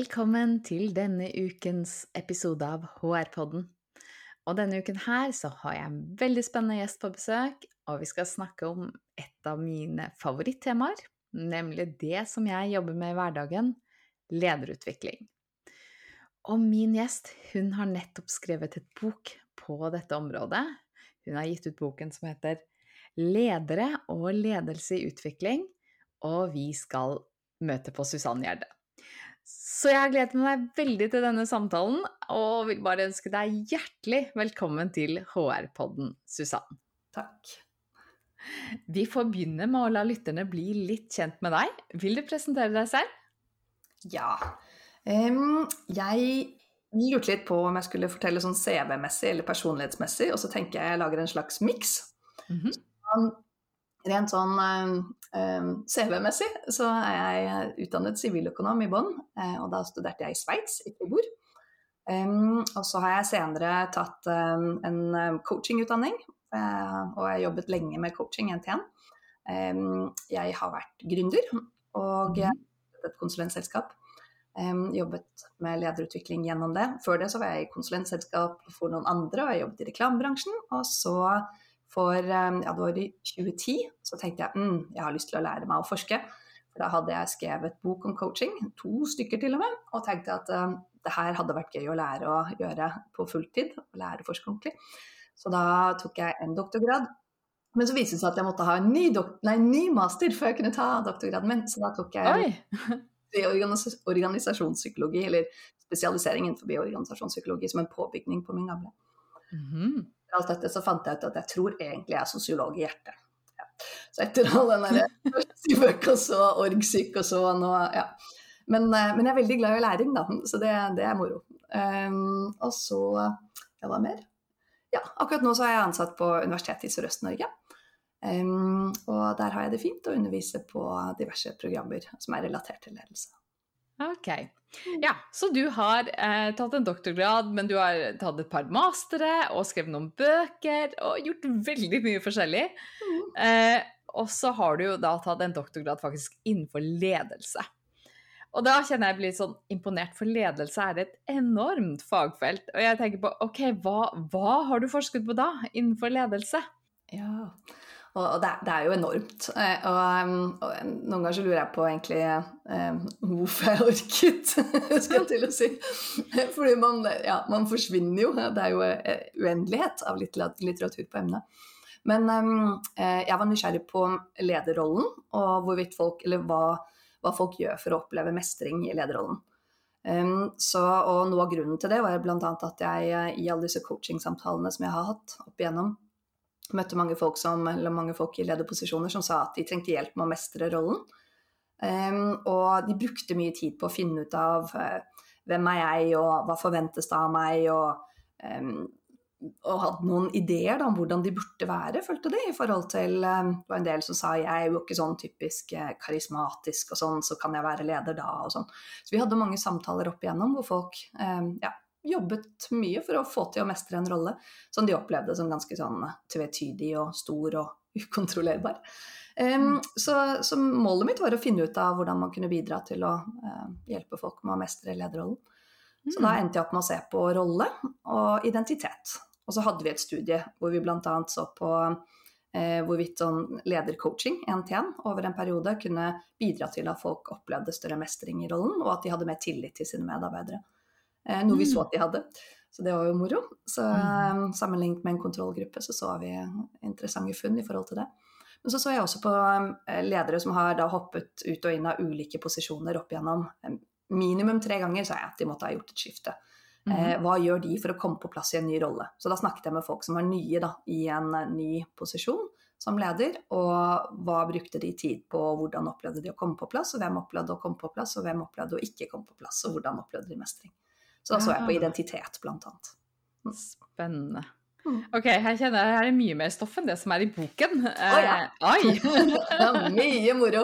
Velkommen til denne ukens episode av HR-podden. Og denne uken her så har jeg en veldig spennende gjest på besøk, og vi skal snakke om et av mine favorittemaer, nemlig det som jeg jobber med i hverdagen, lederutvikling. Og min gjest, hun har nettopp skrevet et bok på dette området. Hun har gitt ut boken som heter Ledere og ledelse i utvikling, og vi skal møte på Susanne Gjerde. Så jeg gleder meg veldig til denne samtalen, og vil bare ønske deg hjertelig velkommen til HR-podden, Susann. Takk. Vi får begynne med å la lytterne bli litt kjent med deg. Vil du presentere deg selv? Ja. Um, jeg lurte litt på om jeg skulle fortelle sånn CV-messig eller personlighetsmessig, og så tenker jeg jeg lager en slags miks. Mm -hmm. Rent sånn uh, CV-messig så er jeg utdannet siviløkonom i Bonn, uh, og da studerte jeg i Sveits, i. Um, og så har jeg senere tatt en coachingutdanning, og jeg har jobbet lenge med coaching. Um, jeg har vært gründer og et konsulentselskap. jobbet med lederutvikling gjennom det. Før det så var jeg i konsulentselskap for noen andre, og jeg jobbet i reklamebransjen. Og så for eh, ja, det var i 2010 så tenkte jeg mm, jeg har lyst til å lære meg å forske. For da hadde jeg skrevet bok om coaching, to stykker til og med, og tenkte at uh, det her hadde vært gøy å lære å gjøre på fulltid. å lære å forske ordentlig. Så da tok jeg en doktorgrad. Men så viste det seg at jeg måtte ha en ny, nei, ny master før jeg kunne ta doktorgraden min. Så da tok jeg organisasjonspsykologi, eller spesialisering innenfor organisasjonspsykologi, som en påbygning på min gamle. Mm -hmm alt dette, så fant jeg ut at jeg tror egentlig jeg er sosiolog i hjertet. Ja. Så etter all den derre Sivøk og så orgsyk og så nå, ja. Men, eh, men, jeg er veldig glad i læring, da, så det, det er moro. Um, og så Ja, hva mer? Ja, akkurat nå så er jeg ansatt på Universitetet i Sørøst-Norge. Um, og der har jeg det fint å undervise på diverse programmer som er relatert til ledelse. Ok. Ja, så du har eh, tatt en doktorgrad, men du har tatt et par mastere og skrevet noen bøker og gjort veldig mye forskjellig. Mm. Eh, og så har du jo da tatt en doktorgrad faktisk innenfor ledelse. Og da kjenner jeg blir sånn imponert, for ledelse er et enormt fagfelt. Og jeg tenker på OK, hva, hva har du forsket på da innenfor ledelse? Ja, og det, det, er jo enormt. Eh, og, og, noen ganger så lurer jeg på egentlig um, hvorfor jeg orket, skal jeg til å si. Fordi man, ja, man forsvinner jo. Det er jo eh, uendelighet av litteratur på emnet. Men um, jeg var nysgjerrig på lederrollen og folk, hva, hva folk gjør for å oppleve mestring i lederrollen. Um, så, og noe av grunnen til det var bl.a. at jeg i alle disse coachingsamtalene som jeg har hatt opp igjennom, møtte mange folk, som, mange folk i lederposisjoner som sa at de trengte hjelp med å mestre rollen. Um, og de brukte mye tid på å finne ut av uh, hvem er jeg, og hva forventes det av meg, og, um, og hadde noen ideer da, om hvordan de burde være, følte de, i forhold til um, Det var en del som sa jeg er jo ikke sånn typisk uh, karismatisk og sånn, så kan jeg være leder da, og sånn. Så vi hadde mange samtaler opp igjennom hvor folk ja, jobbet mye for å få til å mestre en rolle som de opplevde som ganske sånn tvetydig og stor og ukontrollerbar. Um, så, så, målet mitt var å finne ut av hvordan man kunne bidra til å uh, hjelpe folk med å mestre lederrollen. Mm. Så da endte jeg opp med å se på rolle og identitet. Og så hadde vi et studie hvor vi bl.a. så på uh, hvorvidt sånn ledercoaching én til én over en periode kunne bidra til at folk opplevde større mestring i rollen, og at de hadde mer tillit til sine medarbeidere. Eh, noe vi så mm. at de hadde. Så det var jo moro. Så mm. eh, sammenlignet med en kontrollgruppe så så vi interessante funn i forhold til det. Men så så jeg også på eh, ledere som har da hoppet ut og inn av ulike posisjoner opp igjennom. Minimum tre ganger sa jeg at de måtte ha gjort et skifte. Eh, hva gjør de for å komme på plass i en ny rolle? Så da snakket jeg med folk som var nye da, i en ny posisjon som leder, og hva brukte de tid på, og hvordan opplevde de å komme på plass, og hvem opplevde å komme på plass, og hvem opplevde å ikke komme på plass, og hvordan opplevde de mestring. Så da så jeg på Ah. identitet, blant annet. Spennende. Mm. Ok, her kjenner jeg her er mye mer stoff enn det som er i boken. ja. Eh, Oi! Det er mye moro!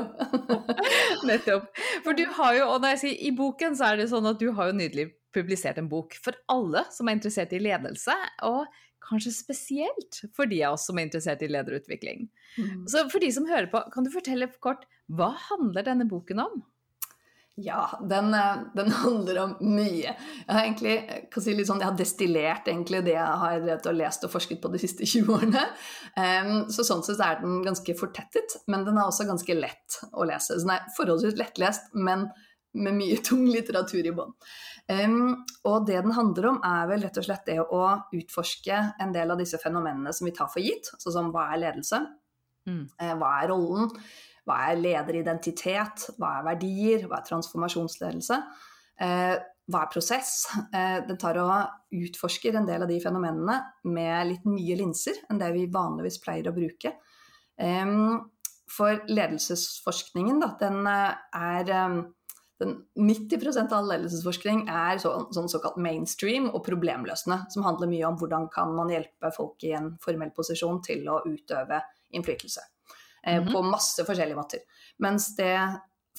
Nettopp. For du har jo, og når jeg sier i boken, så er det sånn at du har jo nydelig publisert en bok for alle som er interessert i ledelse, og kanskje spesielt for de av oss som er interessert i lederutvikling. Mm. Så for de som hører på, kan du fortelle kort, hva handler denne boken om? Ja, den, eh, den handler om mye. Jeg har egentlig, kan si sånn, jeg har destillert egentlig det jeg har drevet og lest og forsket på de siste 20 årene. Um, så sånn sett er den ganske fortettet, men den er også ganske lett å lese. Så den er forholdsvis lettlest, men med mye tung litteratur i bånn. Um, og det den handler om, er vel rett og slett det å utforske en del av disse fenomenene som vi tar for gitt, sånn som hva er ledelse, Mm. Eh, hva er rollen, hva er lederidentitet, hva er verdier, hva er transformasjonsledelse, eh, hva er prosess. Eh, den tar og utforsker en del av de fenomenene med litt nye linser enn det vi vanligvis pleier å bruke. For ledelsesforskningen, da, den eh, er den 90% av all ledelsesforskning er så, sånn såkalt mainstream og problemløsende, som handler mye om hvordan kan man hjelpe folk i en formell posisjon til å utøve innflytelse. Eh, Mhm. På masse forskjellige måter. Mens det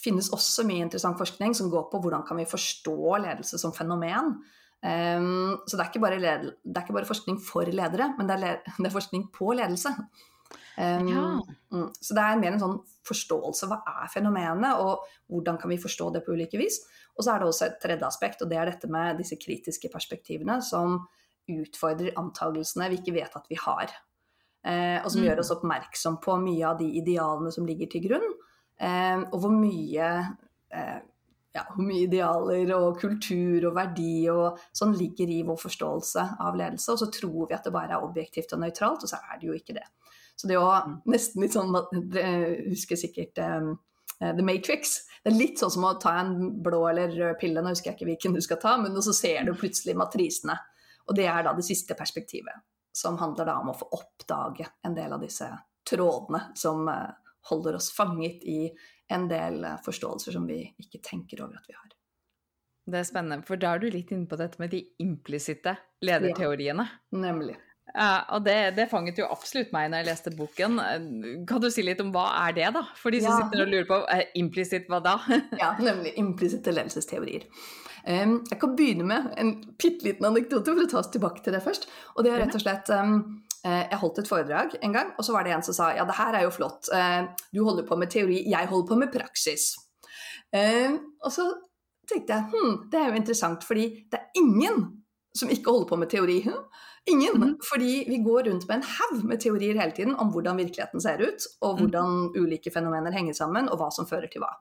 finnes også mye interessant forskning som går på hvordan kan vi forstå ledelse som fenomen. Um, så det er, ikke bare led- det er ikke bare forskning for ledere, men det er, le det er forskning på ledelse. Um, Ja. mm, så det er mer en sånn forståelse. Hva er fenomenet, og hvordan kan vi forstå det på ulike vis? Og så er det også et tredje aspekt, og det er dette med disse kritiske perspektivene som utfordrer antagelsene vi ikke vet at vi har. Eh, og som Mm. gjør oss oppmerksom på mye av de idealene som ligger til grunn. Eh, og hvor mye, eh, ja, hvor mye idealer og kultur og verdi og sånn ligger i vår forståelse av ledelse. Og så tror vi at det bare er objektivt og nøytralt, og så er det jo ikke det. Så det å nesten litt sånn Dere husker sikkert um, The Matrix. Det er litt sånn som å ta en blå eller rød pille, nå husker jeg ikke hvilken du skal ta, men så ser du plutselig matrisene. Og det er da det siste perspektivet, som handler da om å få oppdage en del av disse trådene som eh, holder oss fanget i en del eh, forståelser som vi ikke tenker over at vi har. Det er spennende, for da er du litt inne på dette med de implisitte lederteoriene. Nemlig. Ja, og det, det fanget jo absolutt meg når jeg leste boken. Kan du si litt om hva er det, da? For de som Ja. sitter og lurer på eh, implisitt hva da? Ja, nemlig implisitte ledelsesteorier. Um, jeg kan begynne med en bitte liten anekdote for å ta oss tilbake til det først. Og det er rett og slett um, Jeg holdt et foredrag en gang, og så var det en som sa ja, det her er jo flott. Eh, du holder på med teori, jeg holder på med praksis. Og så tenkte jeg hm, det er jo interessant, fordi det er ingen som ikke holder på med teori. Hm? Ingen. Mhm. Fordi vi går rundt med en haug med teorier hele tiden om hvordan virkeligheten ser ut, og hvordan ulike fenomener henger sammen, og hva som fører til hva.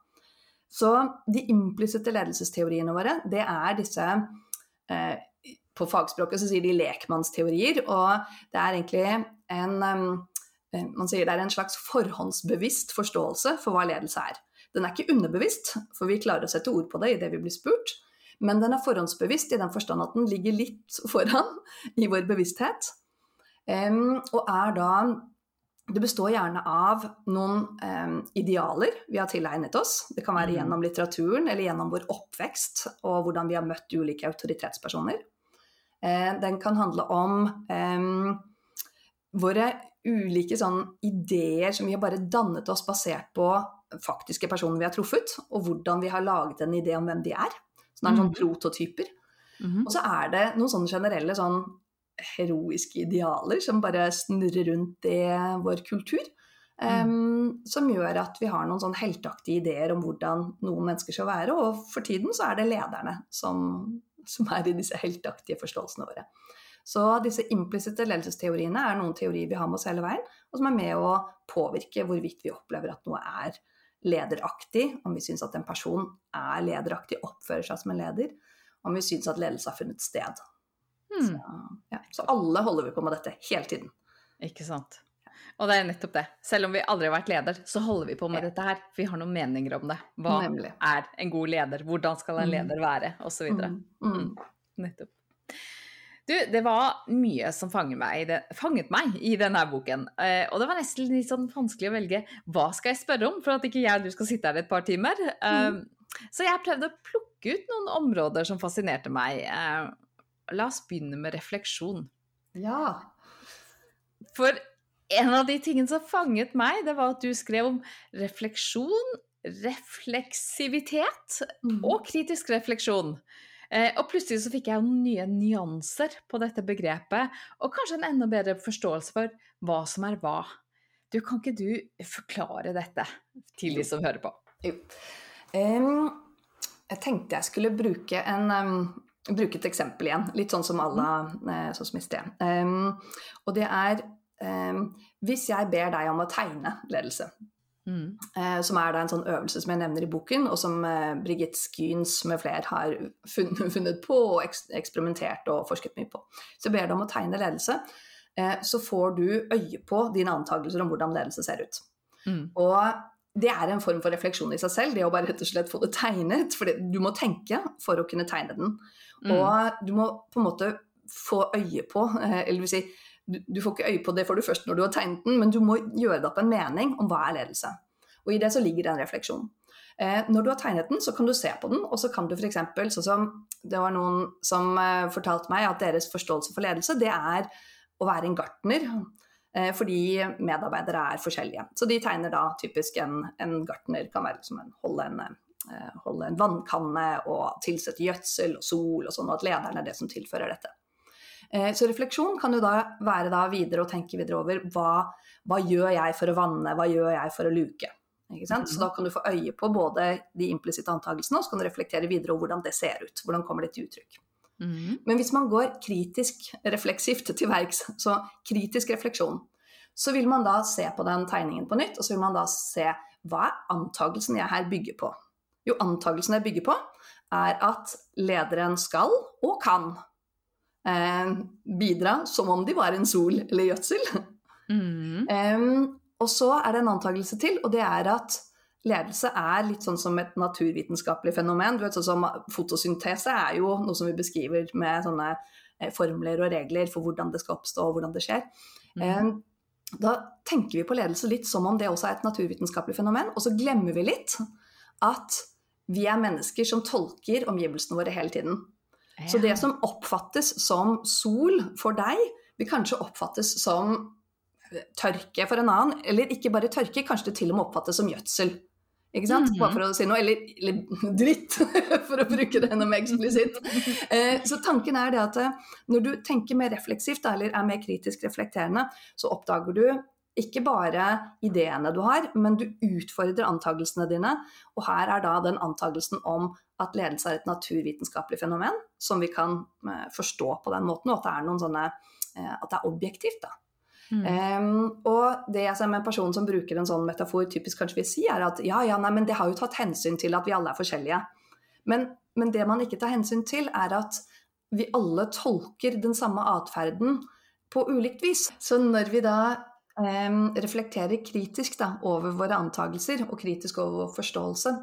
Så de implisitte ledelsesteoriene våre, det er disse eh, På fagspråket så sier de lekmannsteorier, og det er egentlig en um, Man sier det er en slags forhåndsbevisst forståelse for hva ledelse er. Den er ikke underbevisst, for vi klarer å sette ord på det idet vi blir spurt. Men den er forhåndsbevisst i den forstand at den ligger litt foran i vår bevissthet. Um, og er da Det består gjerne av noen um, idealer vi har tilegnet oss. Det kan være Mm. gjennom litteraturen eller gjennom vår oppvekst og hvordan vi har møtt ulike autoritetspersoner. Uh, den kan handle om um, våre ulike sånn ideer som vi har bare dannet oss basert på faktiske personer vi har truffet, og hvordan vi har laget en idé om hvem de er. Så det er sånn prototyper. prototyper. -hmm. Og så er det noen sånne generelle sånn heroiske idealer som bare snurrer rundt i vår kultur. em, som gjør at vi har noen sånn helteaktige ideer om hvordan noen mennesker skal være. Og for tiden så er det lederne som, som er i disse helteaktige forståelsene våre. Så disse implisitte ledelsesteoriene er noen teorier vi har med oss hele veien, og som er med å påvirke hvorvidt vi opplever at noe er lederaktig, om vi syns at en person er lederaktig, oppfører seg som en leder, om vi syns at ledelse har funnet sted. Mm. Så, ja. så alle holder vi på med dette hele tiden. Ikke sant. Og det er nettopp det. Selv om vi aldri har vært leder, så holder vi på med Ja. dette her. For vi har noen meninger om det. Hva Nemlig. er en god leder? Hvordan skal en Mm. leder være? Og så videre. Mm, mm. Du, det var mye som fanget meg, det, fanget meg i denne boken. Eh, og det var nesten litt sånn vanskelig å velge hva skal jeg spørre om, for at ikke jeg og du skal sitte her et par timer. Eh, mm. Så jeg prøvde å plukke ut noen områder som fascinerte meg. Eh, la oss begynne med refleksjon. Ja. For en av de tingene som fanget meg, det var at du skrev om refleksjon, refleksivitet mm. og kritisk refleksjon. Eh, og plutselig så fikk jeg nye nyanser på dette begrepet, og kanskje en enda bedre forståelse for hva som er hva. Du, kan ikke du forklare dette til de som hører på? Jo. Um, jeg tenkte jeg skulle bruke, en, um, bruke, et eksempel igjen, litt sånn som alle, uh, sånn som i sted. Um, og det er hvis jeg ber deg om å tegne ledelse, Mm. Eh, som er en sånn øvelse som jeg nevner i boken, og som eh, Brigitte Skyns med flere har funnet, funnet på og eksperimentert og forsket mye på. Så ber du om å tegne ledelse, eh, så får du øye på dine antakelser om hvordan ledelse ser ut. Mm. Og det er en form for refleksjon i seg selv, det å bare rett og slett få det tegnet. For du må tenke for å kunne tegne den. Mm. Og du må på en måte få øye på, eller vil si du, du, får ikke øye på det får du først når du har tegnet den, men du må gjøre deg opp en mening om hva er ledelse. Og i det så ligger det en refleksjon. Eh, når du har tegnet den, så kan du se på den, og så kan du f.eks. sånn som det var noen som eh, fortalte meg at deres forståelse for ledelse, det er å være en gartner. Eh, fordi medarbeidere er forskjellige. Så de tegner da typisk en, en gartner kan være liksom en, holde, en, eh, holde en vannkanne og tilsette gjødsel og sol og sånn, og at lederen er det som tilfører dette. Eh, så refleksjon kan jo da være da videre å tenke videre over hva, hva gjør jeg for å vanne, hva gjør jeg for å luke. Så da mhm. kan du få øye på både de implisitte antakelsene, og så kan du reflektere videre over hvordan det ser ut. Hvordan kommer det til uttrykk. Mm. Men hvis man går kritisk refleksivt til verks, så kritisk refleksjon, så vil man da se på den tegningen på nytt, og så vil man da se hva er antakelsen jeg her bygger på. Jo, antakelsen jeg bygger på, er at lederen skal og kan eh, bidra som om de var en sol eller gjødsel. Mm. um, og så er det en antakelse til, og det er at ledelse er litt sånn som et naturvitenskapelig fenomen. Du vet, sånn som Fotosyntese er jo noe som vi beskriver med sånne eh, formler og regler for hvordan det skal oppstå og hvordan det skjer. Mm. Da tenker vi på ledelse litt som om det også er et naturvitenskapelig fenomen, og så glemmer vi litt at vi er mennesker som tolker omgivelsene våre hele tiden. Ja. Så det som oppfattes som sol for deg, vil kanskje oppfattes som tørke for en annen. Eller ikke bare tørke, kanskje det til og med oppfattes som gjødsel. Ikke sant? Bare for å si noe. Eller, eller dritt, for å bruke det enda mer eksplisitt. Eh, så tanken er det at eh, når du tenker mer refleksivt, eller er mer kritisk reflekterende, så oppdager du ikke bare ideene du har, men du utfordrer antakelsene dine. Og her er da den antakelsen om at ledelse er et naturvitenskapelig fenomen som vi kan uh, forstå på den måten, og at det er noen sånne uh, At det er objektivt. Mm. Um, og det jeg ser med en person som bruker en sånn metafor, typisk kanskje vil si, er at ja, ja, nei, men det har jo tatt hensyn til at vi alle er forskjellige. Men, men det man ikke tar hensyn til, er at vi alle tolker den samme atferden på ulikt vis. Så når vi da um, reflekterer kritisk da, over våre antakelser, og kritisk over vår forståelse,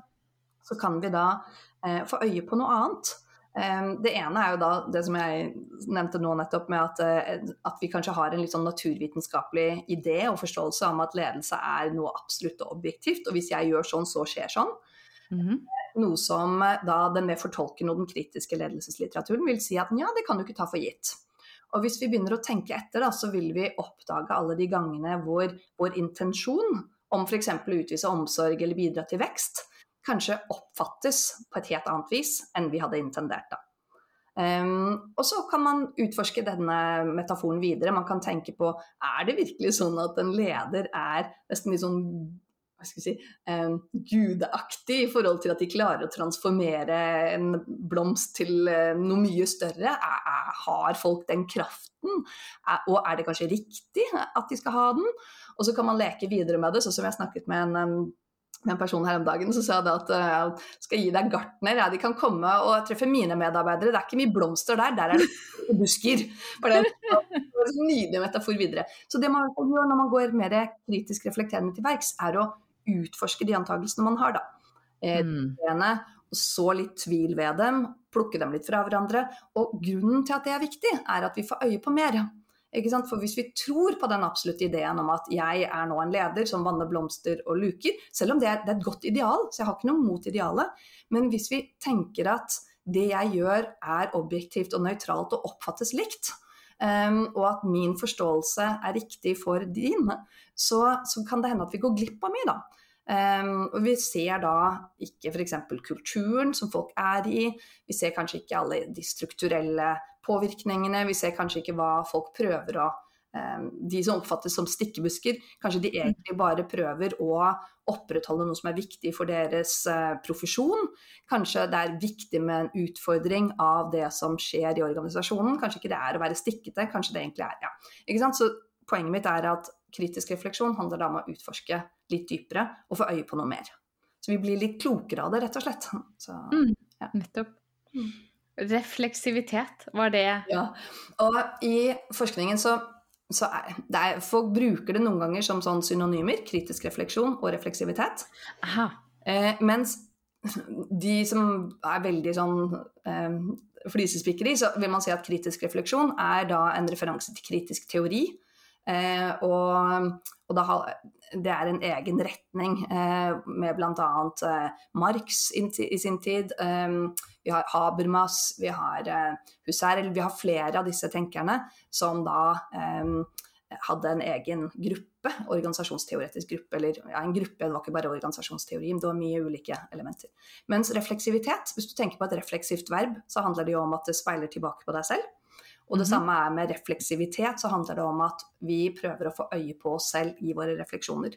så kan vi da eh, få øye på noe annet. Eh, det ene er jo da det som jeg nevnte nå nettopp, med at, eh, at, vi kanskje har en litt sånn naturvitenskapelig idé og forståelse om at ledelse er noe absolutt og objektivt, og hvis jeg gjør sånn, så skjer sånn. Mm -hmm. Noe som da den mer fortolkende og den kritiske ledelseslitteraturen vil si at ja, det kan du ikke ta for gitt. Og hvis vi begynner å tenke etter, da, så vil vi oppdage alle de gangene hvor vår intensjon om f.eks. å utvise omsorg eller bidra til vekst, kanskje oppfattes på et helt annet vis enn vi hadde intendert. da. Um, og så kan man utforske denne metaforen videre. Man kan tenke på er det virkelig sånn at en leder er nesten litt sånn hva skal si, um, gudeaktig i forhold til at de klarer å transformere en blomst til uh, noe mye større? Er, er, har folk den kraften? Er, og er det kanskje riktig at de skal ha den? Og så kan man leke videre med det, sånn som jeg snakket med en med en person her om dagen så sa jeg at uh, jeg skal gi deg gartner. Ja, de kan komme og treffe mine medarbeidere. Det er ikke mye blomster der, der er det busker. Bare det en nydelig metafor videre. Så det man gjør når man går mer kritisk reflekterende til verks, er å utforske de antakelsene man har, da. Mm. Og så litt tvil ved dem, plukke dem litt fra hverandre. Og grunnen til at det er viktig, er at vi får øye på mer. For hvis vi tror på den absolutte ideen om at jeg er nå en leder som vanner blomster og luker, selv om det er, det er et godt ideal, så jeg har ikke noe mot idealet, men hvis vi tenker at det jeg gjør er objektivt og nøytralt og oppfattes likt, um, og at min forståelse er riktig for din, så, så, kan det hende at vi går glipp av mye, da. Um, og vi ser da ikke f.eks. kulturen som folk er i, vi ser kanskje ikke alle de strukturelle påvirkningene, vi ser kanskje ikke hva folk prøver å um, De som oppfattes som stikkebusker, kanskje de mm. egentlig bare prøver å opprettholde noe som er viktig for deres uh, profesjon. Kanskje det er viktig med en utfordring av det som skjer i organisasjonen. Kanskje ikke det er å være stikkete, kanskje det egentlig er ja. Ikke sant? Så poenget mitt er at kritisk refleksjon handler da om å utforske litt dypere og få øye på noe mer. Så vi blir litt klokere av det, rett og slett. Så, mm, ja. Nettopp. Mm. Refleksivitet, var det Ja. Og i forskningen så, så er, er, Folk bruker det noen ganger som sånn synonymer. Kritisk refleksjon og refleksivitet. Eh, mens de som er veldig sånn eh, flisespikkeri, så vil man si at kritisk refleksjon er da en referanse til kritisk teori. Eh, og, og da, det er en egen retning eh, med bl.a. Eh, Marx i, sin tid. Eh, vi har Habermas, vi har eh, Husserl, vi har flere av disse tenkerne som da eh, hadde en egen gruppe, organisasjonsteoretisk gruppe, eller ja, en gruppe, det var ikke bare organisasjonsteori, men det var mye ulike elementer. Mens refleksivitet, hvis du tenker på et refleksivt verb, så handler det jo om at det speiler tilbake på deg selv. Og det mm -hmm. samme er med refleksivitet, så handler det om at vi prøver å få øye på oss selv i våre refleksjoner.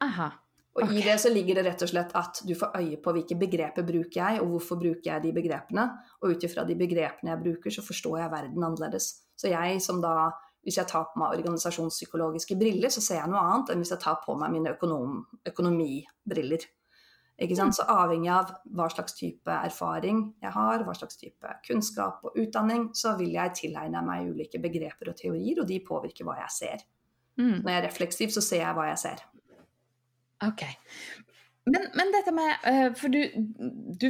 Aha. Og okay. i det så ligger det rett og slett at du får øye på hvilke begreper bruker jeg, og hvorfor bruker jeg de begrepene. Og ut ifra de begrepene jeg bruker, så forstår jeg verden annerledes. Så jeg som da hvis jeg tar på meg organisasjonspsykologiske briller, så ser jeg noe annet enn hvis jeg tar på meg mine økonom, økonomibriller. sant, Så avhengig av hva slags type erfaring jeg har, hva slags type kunnskap og utdanning, så vil jeg tilegne meg ulike begreper og teorier, og de påvirker hva jeg ser. Mm. Når jeg er refleksiv, så ser jeg hva jeg ser. Ok. Men, men dette med uh, For du, du,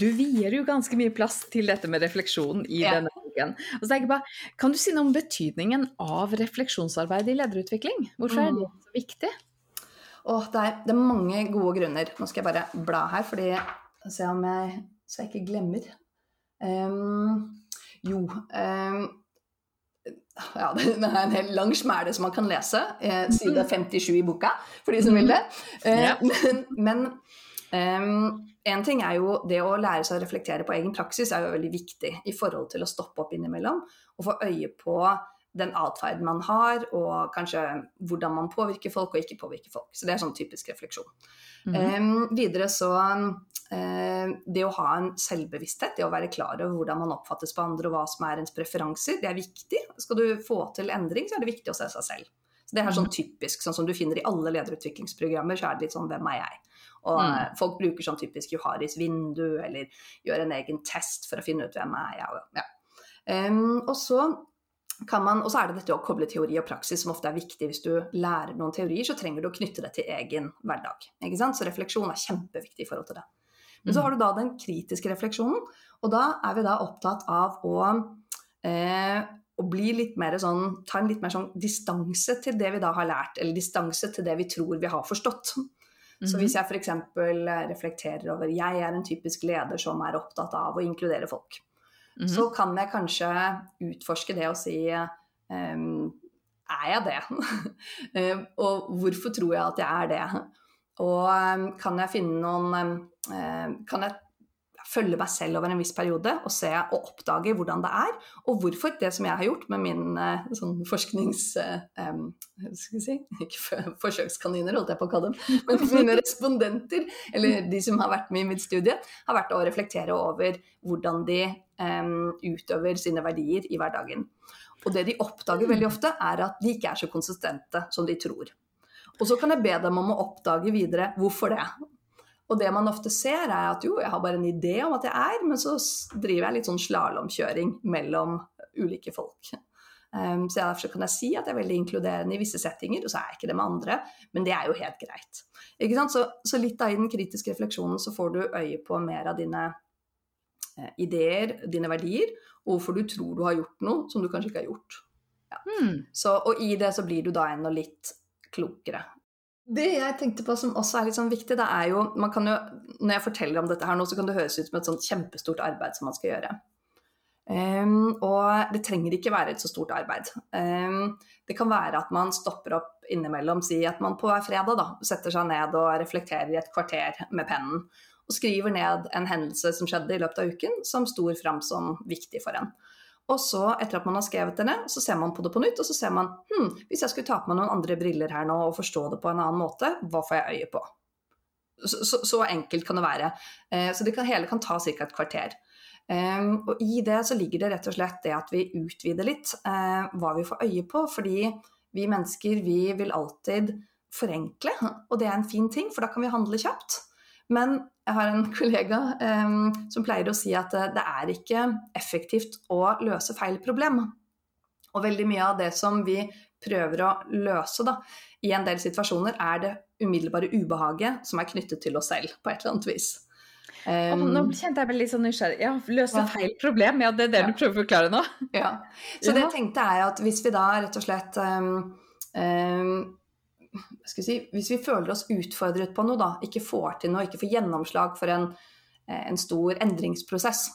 du vier jo ganske mye plass til dette med refleksjon i ja. denne boken. Og så jeg bare, Kan du si noe om betydningen av refleksjonsarbeid i lederutvikling? Hvorfor er det mm. så viktig? Og det er, det er, mange gode grunner. Nå skal jeg bare bla her, fordi se om jeg, så jeg ikke glemmer. Um, jo um, ja, det er en hel lang smæle som man kan lese. Eh, side 57 i boka, for de som vil det. Eh, men, men um, en ting er jo det å lære seg å reflektere på egen praksis er jo veldig viktig i forhold til å stoppe opp innimellom og få øye på den atferden man har, og kanskje hvordan man påvirker folk og ikke påvirker folk. Så det er sånn typisk refleksjon. Mm -hmm. um, videre så uh, Det å ha en selvbevissthet, det å være klar over hvordan man oppfattes på andre og hva som er ens preferanser, det er viktig. Skal du få til endring, så er det viktig å se seg selv. Så Det er sånn mhm. typisk, sånn som du finner i alle lederutviklingsprogrammer, så er det litt sånn hvem er jeg? Og mm. folk bruker sånn typisk Joharis vindu, eller gjør en egen test for å finne ut hvem er jeg. Ja. Um, og så kan man, og så er det dette å koble teori og praksis som ofte er viktig. Hvis du lærer noen teorier, så trenger du å knytte det til egen hverdag. Så refleksjon er kjempeviktig i forhold til det. Men så mm. har du da den kritiske refleksjonen, og da er vi da opptatt av å, eh, å bli litt mer sånn, ta en litt mer sånn distanse til det vi da har lært, eller distanse til det vi tror vi har forstått. Så hvis jeg f.eks. reflekterer over jeg er en typisk leder som er opptatt av å inkludere folk, -hmm. så kan jeg kanskje utforske det og si um, er jeg det? og hvorfor tror jeg at jeg er det? Og um, kan jeg finne noen um, Kan jeg følge meg selv over en viss periode og se og oppdage hvordan det er, og hvorfor det som jeg har gjort med min uh, sånn forsknings... Um, si, ikke forsøkskaniner, holdt jeg på å kalle dem, men mine respondenter, eller de som har vært med i mitt studie, har vært å reflektere over hvordan de um, utøver sine verdier i hverdagen. Og det de oppdager veldig ofte, er at de ikke er så konsistente som de tror. Og så kan jeg be dem om å oppdage videre hvorfor det. Og det man ofte ser, er at jo, jeg har bare en idé om at jeg er, men så driver jeg litt sånn slalåmkjøring mellom ulike folk. Um, så derfor kan jeg si at jeg er veldig inkluderende i visse settinger, og så er jeg ikke det med andre. Men det er jo helt greit. Så, så, litt av i den kritiske refleksjonen så får du øye på mer av dine eh, ideer, dine verdier, og hvorfor du tror du har gjort noe som du kanskje ikke har gjort. Ja. Mm. Så, og i det så blir du da ennå litt klokere. Det jeg tenkte på som også er litt sånn viktig, det er jo, man kan jo Når jeg forteller om dette her nå, så kan det høres ut som et sånt kjempestort arbeid som man skal gjøre. Um, og det trenger ikke være et så stort arbeid. Um, det kan være at man stopper opp innimellom, si at man på hver fredag da, setter seg ned og reflekterer i et kvarter med pennen. Og skriver ned en hendelse som skjedde i løpet av uken, som sto fram som viktig for en. Og så, etter at man har skrevet det ned, så ser man på det på nytt, og så ser man hm, hvis jeg skulle ta på meg noen andre briller her nå og forstå det på en annen måte, hva får jeg øye på? Så, så, så enkelt kan det være. Eh, så det kan, hele kan ta ca. et kvarter. Um, og i det så ligger det rett og slett det at vi utvider litt uh, hva vi får øye på. Fordi vi mennesker, vi vil alltid forenkle, og det er en fin ting, for da kan vi handle kjapt. Men jeg har en kollega um, som pleier å si at det er ikke effektivt å løse feil problem. Og veldig mye av det som vi prøver å løse da, i en del situasjoner, er det umiddelbare ubehaget som er knyttet til oss selv på et eller annet vis. Um, nå kjente jeg meg litt sånn nysgjerrig. Ja, løse feil problem. Ja, det er det ja. du prøver å forklare nå? Ja. Så det jeg tenkte er at hvis vi da rett og slett um, um, si, Hvis vi føler oss utfordret på noe, da, ikke får til noe, ikke får gjennomslag for en, eh, en stor endringsprosess,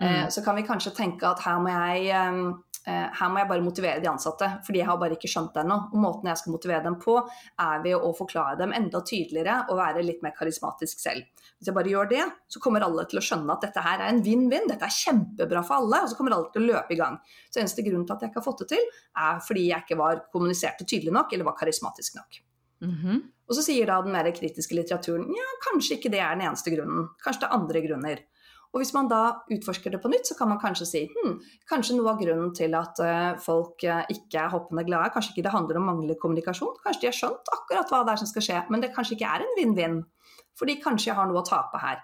mm. uh, så kan vi kanskje tenke at her må jeg Eh, her må jeg bare motivere de ansatte, for de har bare ikke skjønt det ennå. Måten jeg skal motivere dem på, er ved å forklare dem enda tydeligere og være litt mer karismatisk selv. Hvis jeg bare gjør det, så kommer alle til å skjønne at dette her er en vinn-vinn, dette er kjempebra for alle, og så kommer alle til å løpe i gang. Så eneste grunn til at jeg ikke har fått det til, er fordi jeg ikke var kommuniserte tydelig nok, eller var karismatisk nok. Mm -hmm. Og så sier da den mer kritiske litteraturen ja, kanskje ikke det er den eneste grunnen. Kanskje det er andre grunner. Og hvis man da utforsker det på nytt, så kan man kanskje si hm, kanskje noe av grunnen til at uh, folk uh, ikke er hoppende glade, kanskje ikke det handler om manglende kommunikasjon. Kanskje de har skjønt akkurat hva det er som skal skje, men det kanskje ikke er en vinn-vinn. Fordi kanskje jeg har noe å tape her.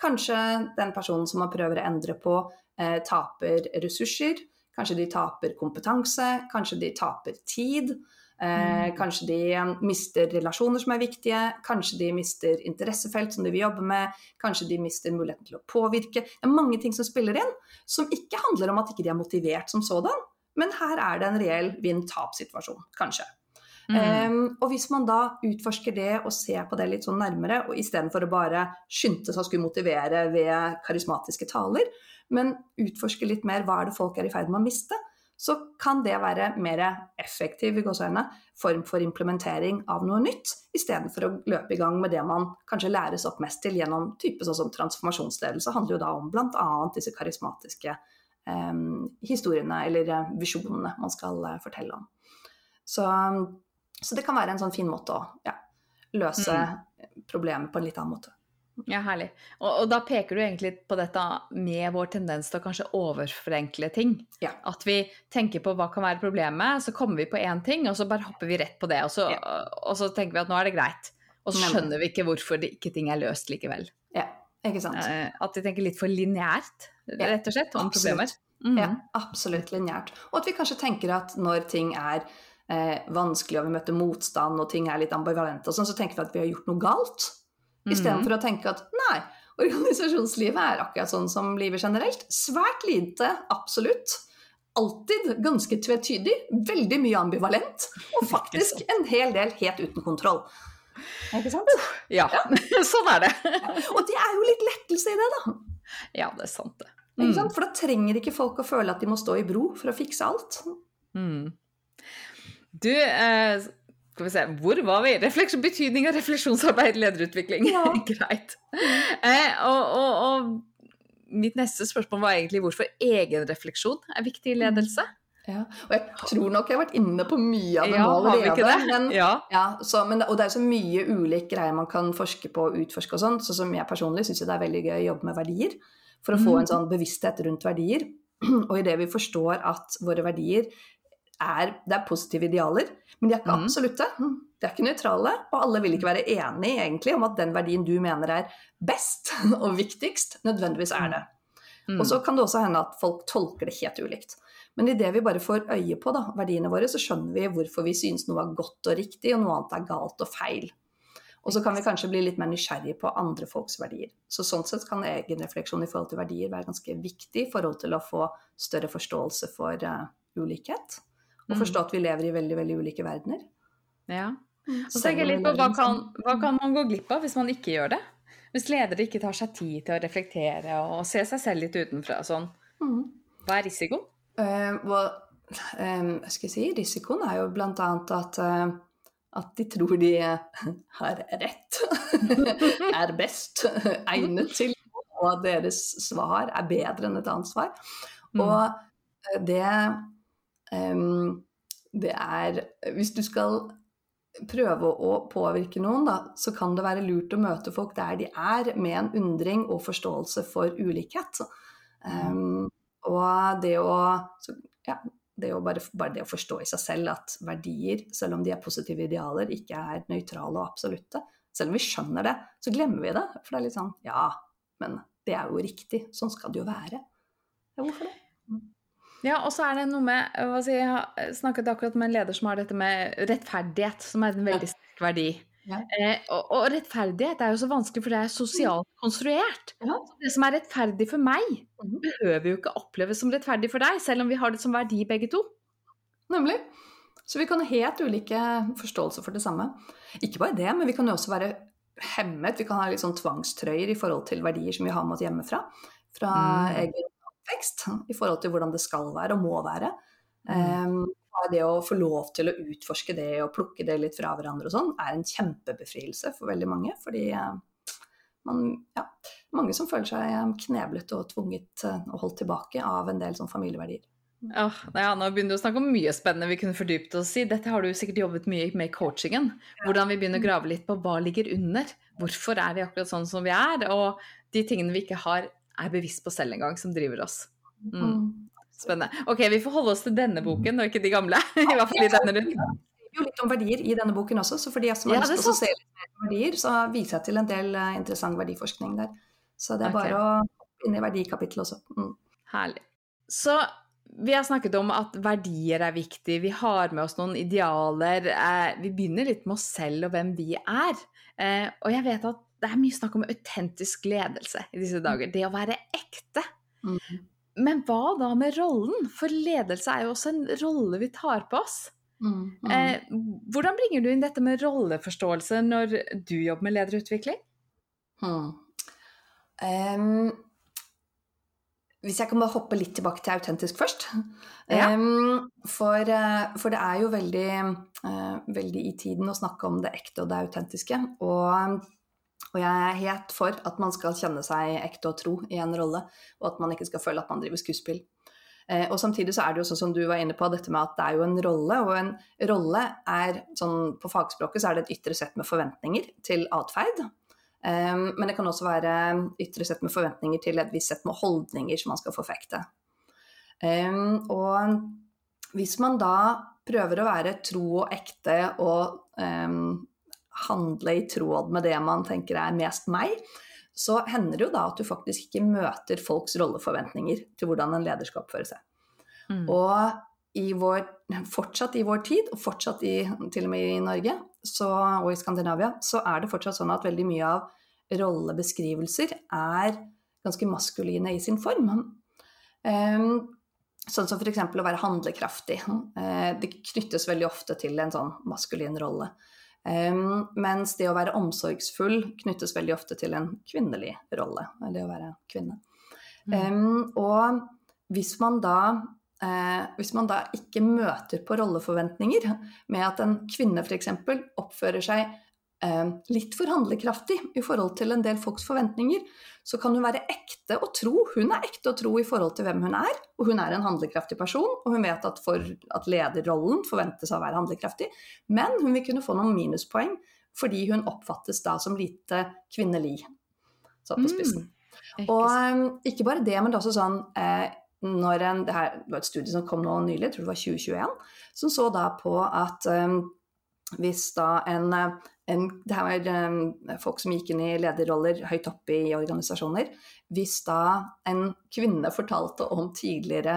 Kanskje den personen som man prøver å endre på, eh, taper ressurser. Kanskje de taper kompetanse, kanskje de taper tid. Eh, mm. kanskje de mister relasjoner som er viktige, kanskje de mister interessefelt som de vil jobbe med, kanskje de mister muligheten til å påvirke. Det er mange ting som spiller inn, som ikke handler om at ikke de er motivert som sådan, men her er det en reell vinn-tap-situasjon, kanskje. Mm. Um, og hvis man da utforsker det og ser på det litt sånn nærmere, og istedenfor å bare skynde seg å skulle motivere ved karismatiske taler, men utforske litt mer hva er det folk er i ferd med å miste, så kan det være mer effektiv i form for implementering av noe nytt, istedenfor å løpe i gang med det man kanskje læres opp mest til gjennom type sånn som transformasjonsledelse. handler jo da om bl.a. disse karismatiske eh, historiene eller eh, visjonene man skal eh, fortelle om. Så, så, det kan være en sånn fin måte å ja, løse mm. problemet på en litt annen måte. Ja, herlig. Og, og, da peker du egentlig på dette med vår tendens til å kanskje overforenkle ting. Ja. At vi tenker på hva kan være problemet, så kommer vi på én ting, og så bare hopper vi rett på det. Og så, ja. og så tenker vi at nå er det greit. Og så skjønner vi ikke hvorfor det ikke ting er løst likevel. Ja, ikke sant. Eh, at vi tenker litt for lineært, rett og slett, om absolutt. problemer. Mm. Ja, absolutt lineært. Og at vi kanskje tenker at når ting er eh, vanskelig, og vi møter motstand, og ting er litt ambivalente og sånn, så tenker vi at vi har gjort noe galt. Istedenfor mm. å tenke at nei, organisasjonslivet er akkurat sånn som livet generelt. Svært lite absolutt. Alltid ganske tvetydig, veldig mye ambivalent, og faktisk en hel del helt uten kontroll. Ikke sant? Ja, ja. sånn er det. Og det er jo litt lettelse i det, da. Ja, det er sant, det. Mm. For da trenger ikke folk å føle at de må stå i bro for å fikse alt. Mm. Du, eh, skal vi se, hvor var vi? Refleksjon, betydning av refleksjonsarbeid, lederutvikling. Ja. Greit. Eh, og, og, og, mitt neste spørsmål var egentlig hvorfor egenrefleksjon er viktig i mm. ledelse. Ja, og jeg tror nok jeg har vært inne på mye av det ja, nå allerede. Men, ja. ja så, men, og det er så mye ulik greier man kan forske på og utforske og sånn. Så som jeg personlig syns det er veldig gøy å jobbe med verdier. For å få en mm. sånn bevissthet rundt verdier. Og idet vi forstår at våre verdier er, det er positive idealer, men de er ikke mm. absolutte. De er ikke nøytrale, og alle vil ikke være enige egentlig om at den verdien du mener er best og viktigst, nødvendigvis er det. Mm. Og så kan det også hende at folk tolker det helt ulikt. Men idet vi bare får øye på da, verdiene våre, så skjønner vi hvorfor vi synes noe er godt og riktig, og noe annet er galt og feil. Og så kan vi kanskje bli litt mer nysgjerrig på andre folks verdier. Så sånn sett kan egenrefleksjon i forhold til verdier være ganske viktig i forhold til å få større forståelse for uh, ulikhet. Og Mm. forstå at vi lever i veldig, veldig ulike verdener. Ja. Og så tenker jeg litt på hva kan, hva kan man gå glipp av hvis man ikke gjør det? Hvis ledere ikke tar seg tid til å reflektere og se seg selv litt utenfra og sånn. Mm. Hva er risikoen? Uh, well, um, hva skal jeg si, risikoen er jo annet at, uh, at de tror de eh, har rett, er best egnet til, og at deres svar er bedre enn et annet svar. Mm. Og eh, det Det er Hvis du skal prøve å påvirke noen, da, så kan det være lurt å møte folk der de er, med en undring og forståelse for ulikhet. Um, og det å, så, ja, det å bare, bare det å forstå i seg selv at verdier, selv om de er positive idealer, ikke er nøytrale og absolutte. Selv om vi skjønner det, så glemmer vi det. For det er litt sånn Ja, men det er jo riktig. Sånn skal det jo være. Ja, hvorfor det? Ja, og så er det noe med hva si, Jeg snakket akkurat med en leder som har dette med rettferdighet, som er en veldig sterk verdi. Ja. Eh, og, og rettferdighet er jo så vanskelig, for det er sosialt konstruert. Ja. Det som er rettferdig for meg, Mhm. behøver jo ikke oppleves som rettferdig for deg, selv om vi har det som verdi begge to. Nemlig. Så vi kan ha helt ulike forståelser for det samme. Ikke bare det, men vi kan jo også være hemmet. Vi kan ha litt sånn tvangstrøyer i forhold til verdier som vi har med oss hjemmefra. Fra Mm. egen oppvekst, i forhold til hvordan det skal være og må være. Mm. Um, det å få lov til å utforske det og plukke det litt fra hverandre og sånn, er en kjempebefrielse for veldig mange. Fordi eh, man, ja, mange som føler seg eh, kneblet og tvunget eh, og holdt tilbake av en del sånn familieverdier. Åh, ja, nå begynner du å snakke om mye spennende vi kunne fordypet oss i. Dette har du sikkert jobbet mye med i coachingen. Hvordan vi begynner å grave litt på hva ligger under. Hvorfor er vi akkurat sånn som vi er? Og de tingene vi ikke har, er bevisst på selv engang, som driver oss. Mm. Spennende. Ok, vi får holde oss til denne boken, og ikke de gamle. I hvert fall i denne runden. skriver jo litt om verdier i denne boken også, så for de som har Ja, lyst er til å se litt verdier, så viser jeg til en del eh, interessant verdiforskning der. Så det er okay. bare å inn i verdikapittelet også. Mm. Herlig. Så vi har snakket om at verdier er viktig, vi har med oss noen idealer. Eh, vi begynner litt med oss selv og hvem vi er. Eh, og jeg vet at det er mye snakk om autentisk ledelse i disse dager. Det å være ekte. Mm. Men hva da med rollen? For ledelse er jo også en rolle vi tar på oss. Mm. Mm. Eh, hvordan bringer du inn dette med rolleforståelse når du jobber med lederutvikling? Hmm. Um, hvis jeg kan bare hoppe litt tilbake til autentisk først. Ja. Um, for, eh, for det er jo veldig, uh, veldig i tiden å snakke om det ekte og det autentiske. Og, og jeg er helt for at man skal kjenne seg ekte og tro i en rolle, og at man ikke skal føle at man driver skuespill. Eh, og samtidig så er det jo sånn som du var inne på, dette med at det er jo en rolle, og en rolle er sånn på fagspråket så er det et ytre sett med forventninger til atferd. Um, men det kan også være ytre sett med forventninger til et visst sett med holdninger som man skal forfekte. Um, og hvis man da prøver å være tro og ekte og um, handle i tråd med det man tenker er mest meg, så hender det jo da at du faktisk ikke møter folks rolleforventninger til hvordan en leder skal oppføre seg. Mm. Og i vår, fortsatt i vår tid, og fortsatt i, til og med i Norge så, og i Skandinavia, så er det fortsatt sånn at veldig mye av rollebeskrivelser er ganske maskuline i sin form. Um, sånn som f.eks. å være handlekraftig. Uh, det knyttes veldig ofte til en sånn maskulin rolle. Um, mens det å være omsorgsfull knyttes veldig ofte til en kvinnelig rolle. Det å være kvinne. Mm. Um, og hvis man da eh, hvis man da ikke møter på rolleforventninger med at en kvinne f.eks. oppfører seg litt for handlekraftig i forhold til en del folks forventninger, så kan hun være ekte og tro. Hun er ekte og tro i forhold til hvem hun er, og hun er en handlekraftig person. Og hun vet at, for, at lederrollen forventes å være handlekraftig, men hun vil kunne få noen minuspoeng fordi hun oppfattes da som lite kvinnelig. Så på spissen. Ikke Og um, ikke bare det, men det er også sånn eh, når en, det, her, det var et studie som kom nå nylig, jeg tror det var 2021, som så da på at um, hvis da en, eh, en Det her var um, folk som gikk inn i lederroller høyt oppe i organisasjoner. Hvis da en kvinne fortalte om tidligere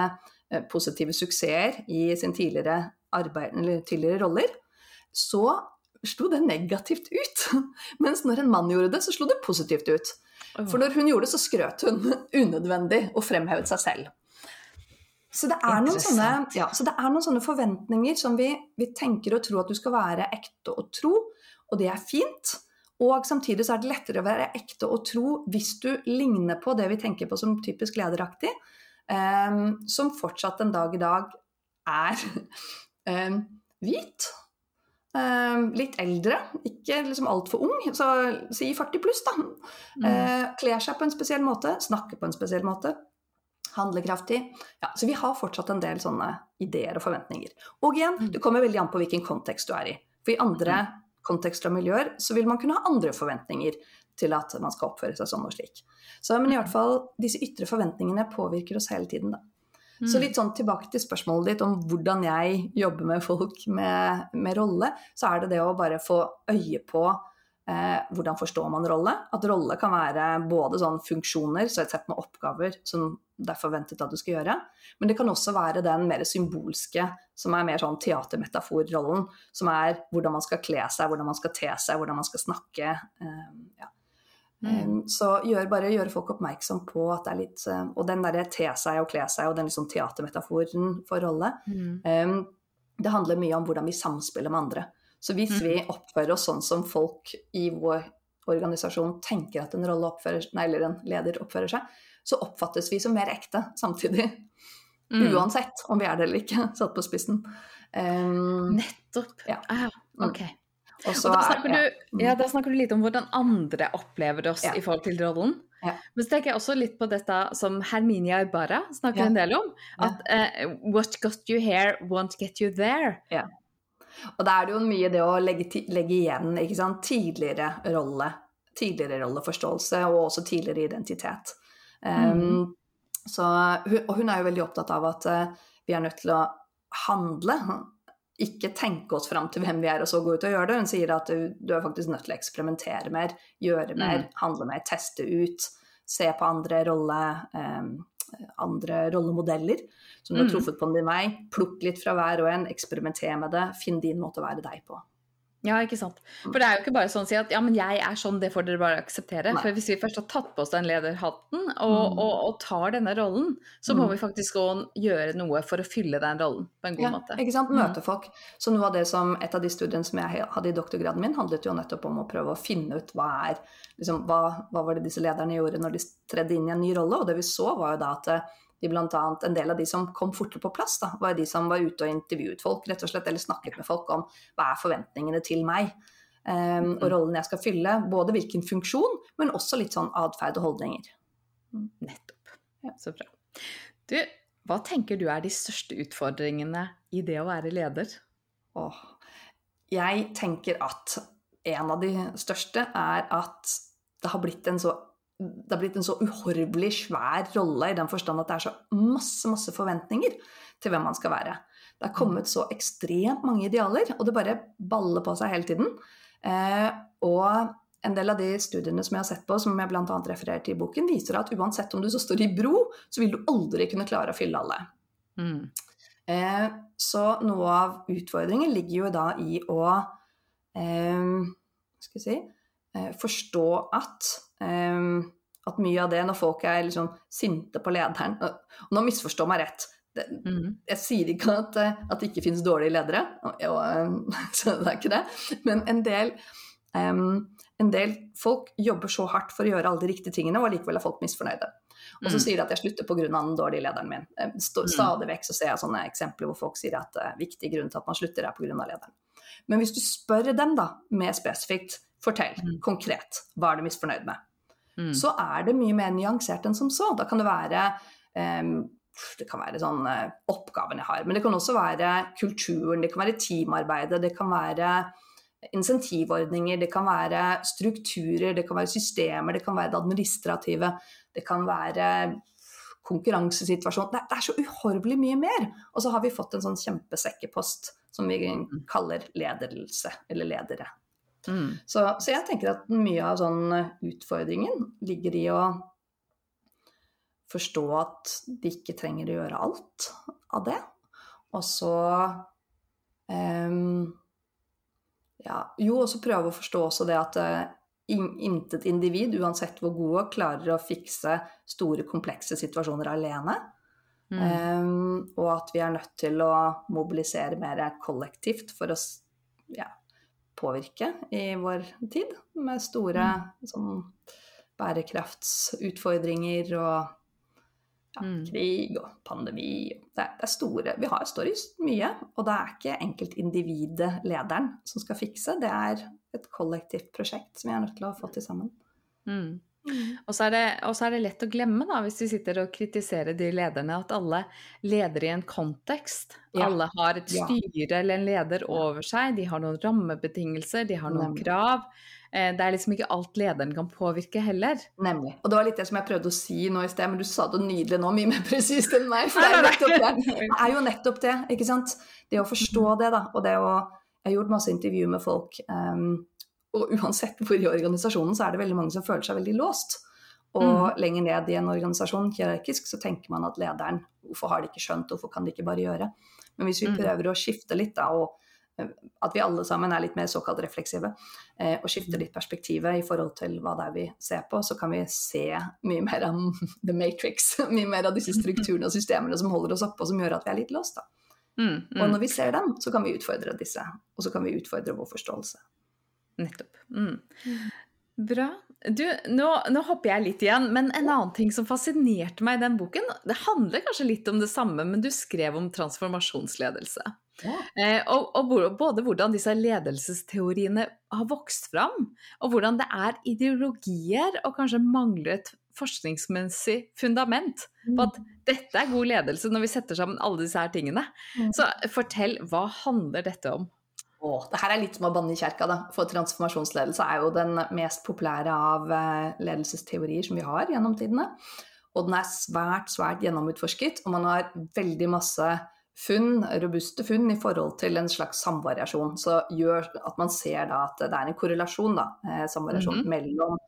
eh, positive suksesser i sin tidligere, arbeid, tidligere roller, så slo det negativt ut. Mens når en mann gjorde det, så slo det positivt ut. For når hun gjorde det, så skrøt hun unødvendig og fremhevet seg selv. Så det, sånne, ja, så det er noen sånne, forventninger som vi, vi, tenker og tror at du skal være ekte og tro, og det er fint. Og samtidig så er det lettere å være ekte og tro hvis du ligner på det vi tenker på som typisk lederaktig, um, som fortsatt en dag i dag er um, hvit. Um, litt eldre, ikke liksom altfor ung, så si 40 pluss, da. Mm. Uh, kler seg på en spesiell måte, snakker på en spesiell måte handlekraftig. Ja, så vi har fortsatt en del sånne ideer og forventninger. Og igjen, mm. det kommer veldig an på hvilken kontekst du er i. For i andre mm. Kontekster og miljøer så vil man kunne ha andre forventninger til at man skal oppføre seg sånn og slik. Så, men i hvert fall, disse ytre forventningene påvirker oss hele tiden, da. Så mm. litt sånn tilbake til spørsmålet ditt om hvordan jeg jobber med folk med, med rolle, så er det det å bare få øye på Eh, hvordan forstår man rolle? At rolle kan være både sånn funksjoner, så et sett med oppgaver som det er forventet at du skal gjøre, men det kan også være den mer symbolske, som er mer sånn teatermetaforrollen, som er hvordan man skal kle seg, hvordan man skal te seg, hvordan man skal snakke. Eh, ja. Mm. Eh, så gjør, bare gjøre folk oppmerksom på at det er litt eh, Og den derre te seg og kle seg og den liksom teatermetaforen for rolle, mm. eh, det handler mye om hvordan vi samspiller med andre. Så hvis vi mm. oppfører oss sånn som folk i vår organisasjon tenker at en, oppfører, nei, eller en leder oppfører seg, så oppfattes vi som mer ekte samtidig. Mm. Uansett om vi er det eller ikke, satt på spissen. Um, Nettopp. Ja. Ah, ok. Også, og da snakker, ja. du, ja, mm. da snakker, du, litt om hvordan andre opplever oss i forhold til rollen. Ja. Men så tenker jeg også litt på dette som Herminia Ibarra snakker en del om. At uh, what got you here won't get you there. Og da er det jo mye det å legge, legge igjen tidligere rolle, tidligere rolleforståelse og også tidligere identitet. Um, mm. så, og hun er jo veldig opptatt av at uh, vi er nødt til å handle, ikke tenke oss fram til hvem vi er og så gå ut og gjøre det. Hun sier at du, du er faktisk nødt til å eksperimentere mer, gjøre mer, mm. handle mer, teste ut, se på andre rolle, um, andre rollemodeller som du har mm. truffet på din vei. Plukk litt fra hver og en, eksperimenter med det, finn din måte å være deg på. Ja, ikke sant. For det er jo ikke bare sånn å si at ja, men jeg er sånn, det får dere bare akseptere. Nei. For hvis vi først har tatt på oss den lederhatten og, mm. og, og tar denne rollen, så må mm. vi faktisk òg gjøre noe for å fylle den rollen på en god ja, måte. Ikke sant. Mm. Møte folk. Så noe av det som et av de studiene som jeg hadde i doktorgraden min, handlet jo nettopp om å prøve å finne ut hva er liksom, hva, hva var det disse lederne gjorde når de tredde inn i en ny rolle. Og det vi så, var jo da at de blant annet, en del av de som kom fortere på plass, da, var de som var ute og intervjuet folk, rett og slett, eller snakket med folk om hva er forventningene til meg. Um, og rollen jeg skal fylle. Både hvilken funksjon, men også litt sånn atferd og holdninger. Mm. Nettopp. Ja. Så bra. Du, hva tenker du er de største utfordringene i det å være leder? Åh, jeg tenker at en av de største er at det har blitt en så det har blitt en så uhorvelig svær rolle i den forstand at det er så masse, masse forventninger til hvem man skal være. Det har kommet så ekstremt mange idealer, og det bare baller på seg hele tiden. Eh, og en del av de studiene som jeg har sett på, som jeg bl.a. refererer til i boken, viser at uansett om du så står i bro, så vil du aldri kunne klare å fylle alle. Mm. Eh, så noe av utfordringen ligger jo da i å eh, skal jeg si, eh, forstå at at mye av det, når folk er liksom sinte på lederen Og nå misforstår meg rett. Det, mm. Jeg sier ikke at, eh, at, det ikke finnes dårlige ledere, og, og, så det er ikke det. Men en del, um, en del folk jobber så hardt for å gjøre alle de riktige tingene, og allikevel er folk misfornøyde. Og så mm. sier de at jeg slutter pga. den dårlige lederen min. Mm. Stadig vekk så ser jeg sånne eksempler hvor folk sier at uh, viktig grunn til at man slutter, er pga. lederen. Men hvis du spør dem da, mer spesifikt, fortell mm. konkret, hva er du misfornøyd med? Mm. så er det mye mer nyansert enn som så. Da kan det være um, det kan være sånn uh, oppgaven jeg har, men det kan også være kulturen, det kan være teamarbeidet, det kan være insentivordninger, det kan være strukturer, det kan være systemer, det kan være det administrative, det kan være konkurransesituasjon. Det, det er så uhorvelig mye mer. Og så har vi fått en sånn kjempesekkepost som vi mm. kaller ledelse, eller ledere. Mm. Så, så, jeg tenker at mye av sånn utfordringen ligger i å forstå at de ikke trenger å gjøre alt av det. Og så um, ja, Jo, og så prøve å forstå også det at uh, intet individ, uansett hvor gode, klarer å fikse store, komplekse situasjoner alene. Mm. Um, og at vi er nødt til å mobilisere mer kollektivt for å ja, påvirke i vår tid, med store mm. sånn, bærekraftsutfordringer og ja, mm. krig og pandemi. Det er, det er store Vi har, står mye, og det er ikke enkeltindividet, lederen, som skal fikse. Det er et kollektivt prosjekt som vi er nødt til å få til sammen. Mm. Mm. Og, så det, og, så er det, lett å glemme, da, hvis vi sitter og kritiserer de lederne, at alle leder i en kontekst. Ja. Alle har et styre ja. eller en leder over seg. De har noen rammebetingelser, de har noen Nemlig. krav. Eh, det er liksom ikke alt lederen kan påvirke heller. Nemlig. Og det var litt det som jeg prøvde å si nå i sted, men du sa det nydelig nå, mye mer presist enn meg. For det er, nettopp det. det er jo nettopp det, ikke sant. Det å forstå det, da. Og det å Jeg har gjort masse intervjuer med folk. Um, og uansett hvor i organisasjonen, så er det veldig mange som føler seg veldig låst. Og mm. lenger ned i en organisasjon, hierarkisk, så tenker man at lederen Hvorfor har de ikke skjønt, hvorfor kan de ikke bare gjøre? Men hvis vi mm. prøver å skifte litt, da, og eh, at vi alle sammen er litt mer såkalt refleksive, eh, og skifter litt perspektivet i forhold til hva det er vi ser på, så kan vi se mye mer av the matrix, mye mer av disse strukturene og systemene som holder oss oppe, og som gjør at vi er litt låst. da. Mm, mm. Og når vi ser dem, så kan vi utfordre disse, og så kan vi utfordre vår forståelse. Nettopp. Mm. Bra. Du, nå, nå, hopper jeg litt igjen, men en annen ting som fascinerte meg i den boken, det handler kanskje litt om det samme, men du skrev om transformasjonsledelse. Ja. Eh, og, og, både hvordan disse ledelsesteoriene har vokst fram, og hvordan det er ideologier og kanskje mangler et forskningsmessig fundament på at mm. dette er god ledelse når vi setter sammen alle disse her tingene. Mm. Så fortell, hva handler dette om? Åh, det her er litt som å banne i kjerka, da. For transformasjonsledelse er jo den mest populære av eh, ledelsesteorier som vi har gjennom tidene. Og den er svært, svært gjennomutforsket, og man har veldig masse funn, robuste funn i forhold til en slags samvariasjon. Så gjør at man ser da at det er en korrelasjon, da, eh, samvariasjon, mm -hmm. mellom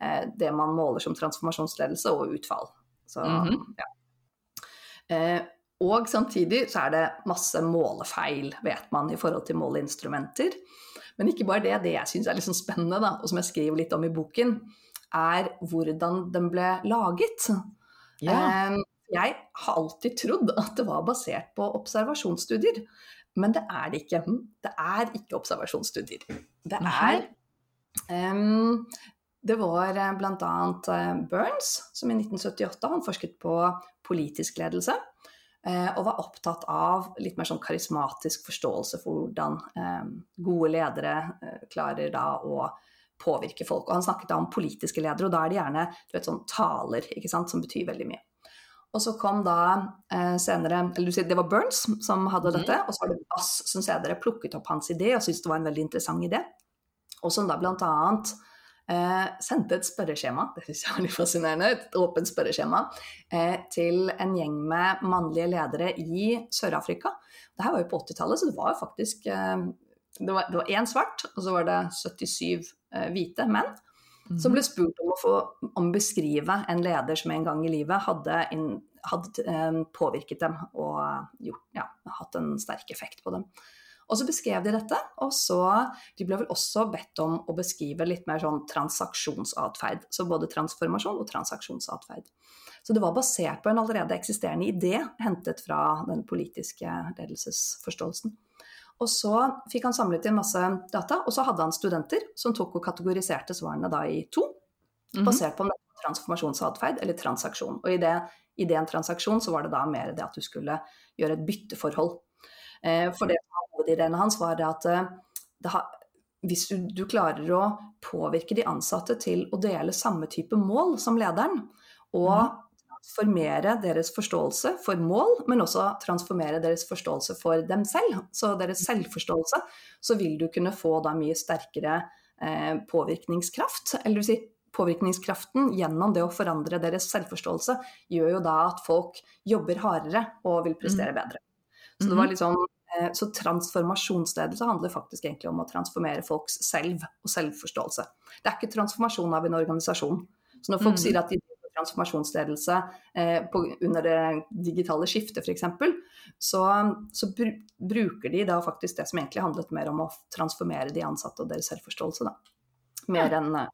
eh, det man måler som transformasjonsledelse og utfall. Så, mm -hmm. ja. Eh, og samtidig så er det masse målefeil, vet man, i forhold til måleinstrumenter. Men ikke bare det. Det jeg syns er litt sånn spennende, da, og som jeg skriver litt om i boken, er hvordan den ble laget. Ja. Ehm, jeg har alltid trodd at det var basert på observasjonsstudier. Men det er det ikke. Det er ikke observasjonsstudier. Det er um, Det var eh, bl.a. Eh, Burns som i 1978 han forsket på politisk ledelse. Eh, og var opptatt av litt mer sånn karismatisk forståelse for hvordan eh, gode ledere eh, klarer da å påvirke folk. Og han snakket da om politiske ledere, og da er det gjerne du vet, sånn taler, ikke sant, som betyr veldig mye. Og så kom da eh, senere eller du sier Det var Burns som hadde mm. dette, og så var det Bass som senere plukket opp hans idé og syntes det var en veldig interessant idé. Og som da blant annet eh, sendte et spørreskjema, det var litt fascinerende, et åpent spørreskjema, eh, til en gjeng med mannlige ledere i Sør-Afrika. Det her var jo på 80-tallet, så det var faktisk eh, det var, det én svart, og så var det 77 eh, hvite menn. Mm. Som ble spurt om å få om beskrive en leder som en gang i livet hadde, in, hadde eh, påvirket dem og gjort, ja, hatt en sterk effekt på dem. Og så beskrev de dette, og så De ble vel også bedt om å beskrive litt mer sånn transaksjonsatferd. Så både transformasjon og transaksjonsatferd. Så det var basert på en allerede eksisterende idé hentet fra den politiske ledelsesforståelsen. Og så fikk han samlet inn masse data, og så hadde han studenter som tok og kategoriserte svarene da i to, mhm. basert på transformasjonsatferd eller transaksjon. Og i det, i det en transaksjon så var det da mer det at du skulle gjøre et bytteforhold. Eh, for det hovedideen hans var at eh, har, hvis du, du, klarer å påvirke de ansatte til å dele samme type mål som lederen, og mm. transformere deres forståelse for mål, men også transformere deres forståelse for dem selv, så deres selvforståelse, så vil du kunne få da mye sterkere eh, påvirkningskraft. Eller du sier påvirkningskraften gjennom det å forandre deres selvforståelse gjør jo da at folk jobber hardere og vil prestere mm. bedre. Så det var litt sånn så transformasjonsledelse handler faktisk egentlig om å transformere folks selv og selvforståelse. Det er ikke transformasjon av en organisasjon. Så når folk mm. sier at de transformasjonsledelse eh, på, under det digitale skiftet f.eks., så, så br bruker de da faktisk det som egentlig handlet mer om å transformere de ansatte og deres selvforståelse. da. Mer enn eh,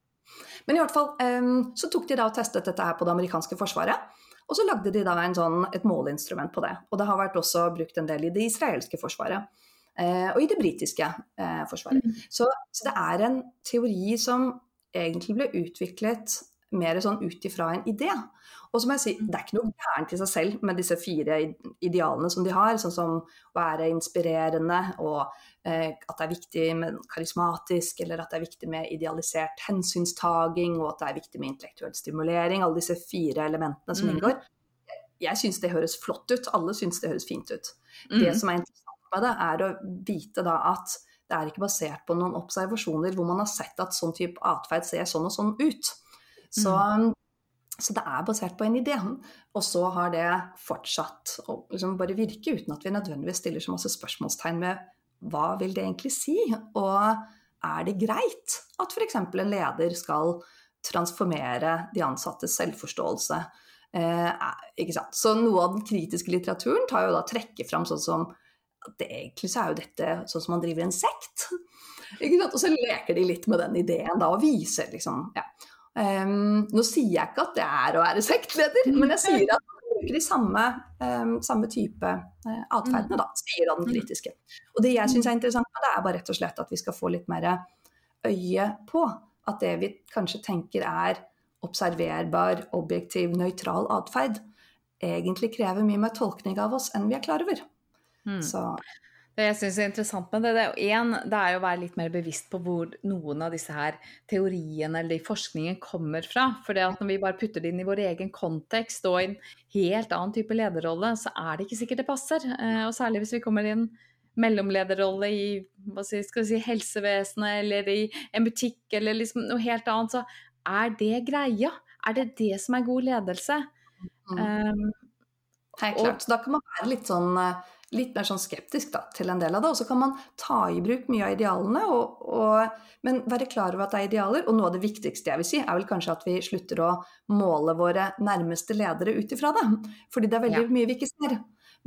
Men i hvert fall eh, så tok de da og testet dette her på det amerikanske forsvaret. Og så lagde de da sånn, et måleinstrument på det. Og det har vært også brukt en del i det israelske forsvaret. Eh, og i det britiske eh, forsvaret. Mm. Så, så, det er en teori som egentlig ble utviklet mer sånn ut ifra en idé. Og så må jeg si, det er ikke noe gærent i seg selv med disse fire idealene som de har, sånn som å være inspirerende, og eh, at det er viktig med karismatisk, eller at det er viktig med idealisert hensynstaging, og at det er viktig med intellektuell stimulering. Alle disse fire elementene som mm. inngår. Jeg syns det høres flott ut. Alle syns det høres fint ut. Mm. Det som er interessant med det, er å vite da at det er ikke basert på noen observasjoner hvor man har sett at sånn type atferd ser sånn og sånn ut. Så, mm. så, det er basert på en idé. Og så har det fortsatt å liksom bare virke uten at vi nødvendigvis stiller så masse spørsmålstegn med hva vil det egentlig si? Og er det greit at f.eks. en leder skal transformere de ansattes selvforståelse? Eh? Så noe av den kritiske litteraturen tar jo da trekker fram sånn som at egentlig så er jo dette sånn som man driver en sekt. Og så leker de litt med den ideen da, og viser liksom ja. Um, Nå sier jeg ikke at det er å være sektleder, men jeg sier at man bruker de samme, um, samme type uh, atferdene, da, sier den kritiske. Og det jeg syns er interessant, det er bare rett og slett at vi skal få litt mer øye på at det vi kanskje tenker er observerbar, objektiv, nøytral atferd, egentlig krever mye mer tolkning av oss enn vi er klar over. Mm. Så det jeg syns er interessant med det, det er, en, det er å være litt mer bevisst på hvor noen av disse her teoriene eller forskningen kommer fra. For det at når vi bare putter det inn i vår egen kontekst og i en helt annen type lederrolle, så er det ikke sikkert det passer. Eh, og særlig hvis vi kommer i en mellomlederrolle i skal si, helsevesenet eller i en butikk eller liksom noe helt annet, så er det greia? Er det det som er god ledelse? Mm. Um, Helt klart. Og, så da kan man være litt sånn uh, litt mer sånn skeptisk da, til en del av det. Og så kan man ta i bruk mye av idealene, og, og, men være klar over at det er idealer. Og noe av det viktigste jeg vil si, er vel kanskje at vi slutter å måle våre nærmeste ledere ut ifra det. Fordi det er veldig ja. mye vi ikke ser.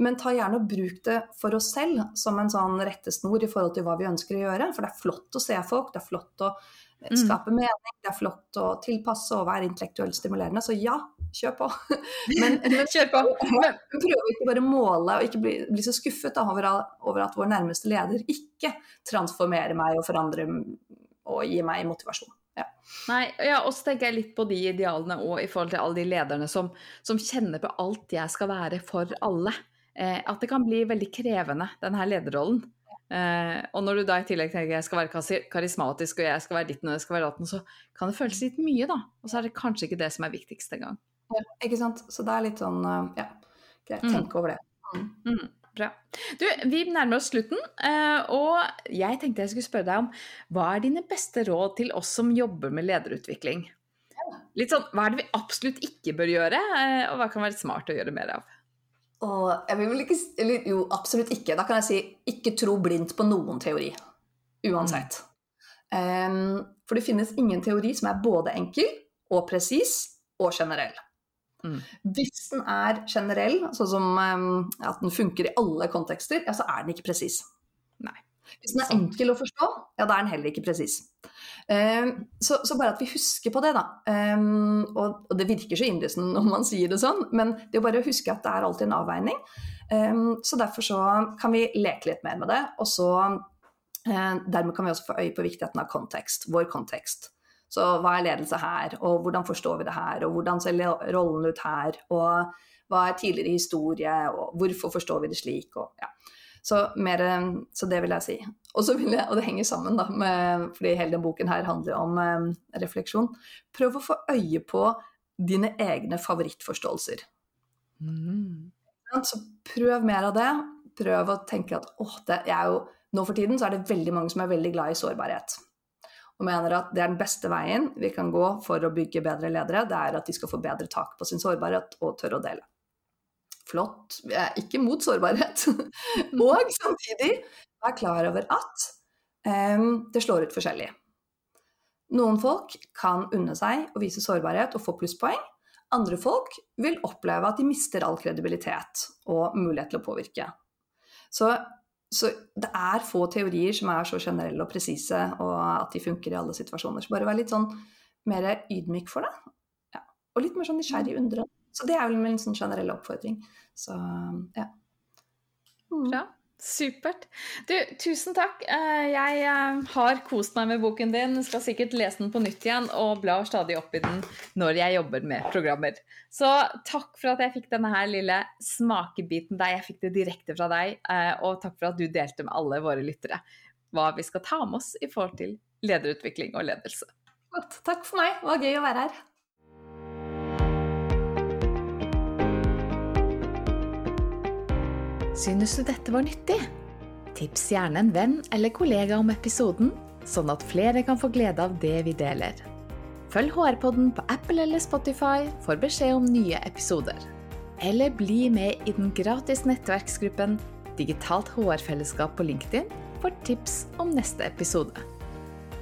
Men ta gjerne og bruk det for oss selv som en sånn rettesnor i forhold til hva vi ønsker å gjøre. For det er flott å se folk, det er flott å. Skape mening, det er flott å tilpasse og være intellektuelt stimulerende. Så ja, kjør på. Men, men kjør på. Men prøv ikke bare måle og ikke bli, bli så skuffet over, over, at vår nærmeste leder ikke transformerer meg og forandrer og gir meg motivasjon. Ja. Nei, ja, og så tenker jeg litt på de idealene og i forhold til alle de lederne som, som kjenner på alt jeg skal være for alle. Eh, at det kan bli veldig krevende, denne lederrollen. Eh, og når du da i tillegg tenker jeg skal være karismatisk og jeg skal være ditten og jeg skal være datten, så kan det føles litt mye, da. Og så er det kanskje ikke det som er viktigst engang. Ja, ikke sant. Så det er litt sånn, eh, ja, greit. Mm. Tenk over det. Mm. Mm, bra. Du, vi nærmer oss slutten, eh, og jeg tenkte jeg skulle spørre deg om hva er dine beste råd til oss som jobber med lederutvikling? Litt sånn, Hva er det vi absolutt ikke bør gjøre, eh, og hva kan være smart å gjøre mer av? Og jeg vil vel ikke, eller, jo, absolutt ikke. Da kan jeg si ikke tro blindt på noen teori. Uansett. Mm. Um, for det finnes ingen teori som er både enkel og presis og generell. Mm. Hvis den er generell, sånn som um, at den funker i alle kontekster, ja, så er den ikke presis. Hvis den er enkel å forstå, ja, da er den heller ikke presis. Um, så, så, bare at vi husker på det, da. Um, og, det virker så innlysende når man sier det sånn, men det er bare å huske at det er alltid en avveining. Um, så derfor så kan vi leke litt mer med det. Og så uh, dermed kan vi også få øye på viktigheten av kontekst. Vår kontekst. Så hva er ledelse her, og hvordan forstår vi det her, og hvordan ser rollen ut her, og hva er tidligere historie, og hvorfor forstår vi det slik, og ja. Så, mer, så, det vil jeg si. Og, jeg, og det henger sammen, da, med, fordi hele denne boken her handler om eh, refleksjon. Prøv å få øye på dine egne favorittforståelser. Mm. Så prøv mer av det. Prøv å tenke at åh, det er jo Nå for tiden så er det veldig mange som er veldig glad i sårbarhet. Og mener at det er den beste veien vi kan gå for å bygge bedre ledere, det er at de skal få bedre tak på sin sårbarhet og tørre å dele flott, jeg er ikke mot sårbarhet. og samtidig være klar over at um, det slår ut forskjellig. Noen folk kan unne seg å vise sårbarhet og få plusspoeng. Andre folk vil oppleve at de mister all kredibilitet og mulighet til å påvirke. Så, så, det er få teorier som er så generelle og presise, og at de funker i alle situasjoner. Så bare vær litt sånn mer ydmyk for det. Ja. Og litt mer sånn nysgjerrig undre. Så det er vel min sånn generelle oppfordring. Så ja. Mm. Bra. Supert. Du, tusen takk. Eh, jeg eh, har kost meg med boken din. Skal sikkert lese den på nytt igjen og blar stadig opp i den når jeg jobber med programmer. Så takk for at jeg fikk denne her lille smakebiten der jeg fikk det direkte fra deg. Eh, og takk for at du delte med alle våre lyttere hva vi skal ta med oss i forhold til lederutvikling og ledelse. Takk for meg. Det var gøy å være her. Synes du dette var nyttig? Tips gjerne en venn eller kollega om episoden, sånn at flere kan få glede av det vi deler. Følg HR-podden på Apple eller Spotify for beskjed om nye episoder. Eller bli med i den gratis nettverksgruppen Digitalt HR-fellesskap på LinkedIn for tips om neste episode.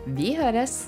Vi høres!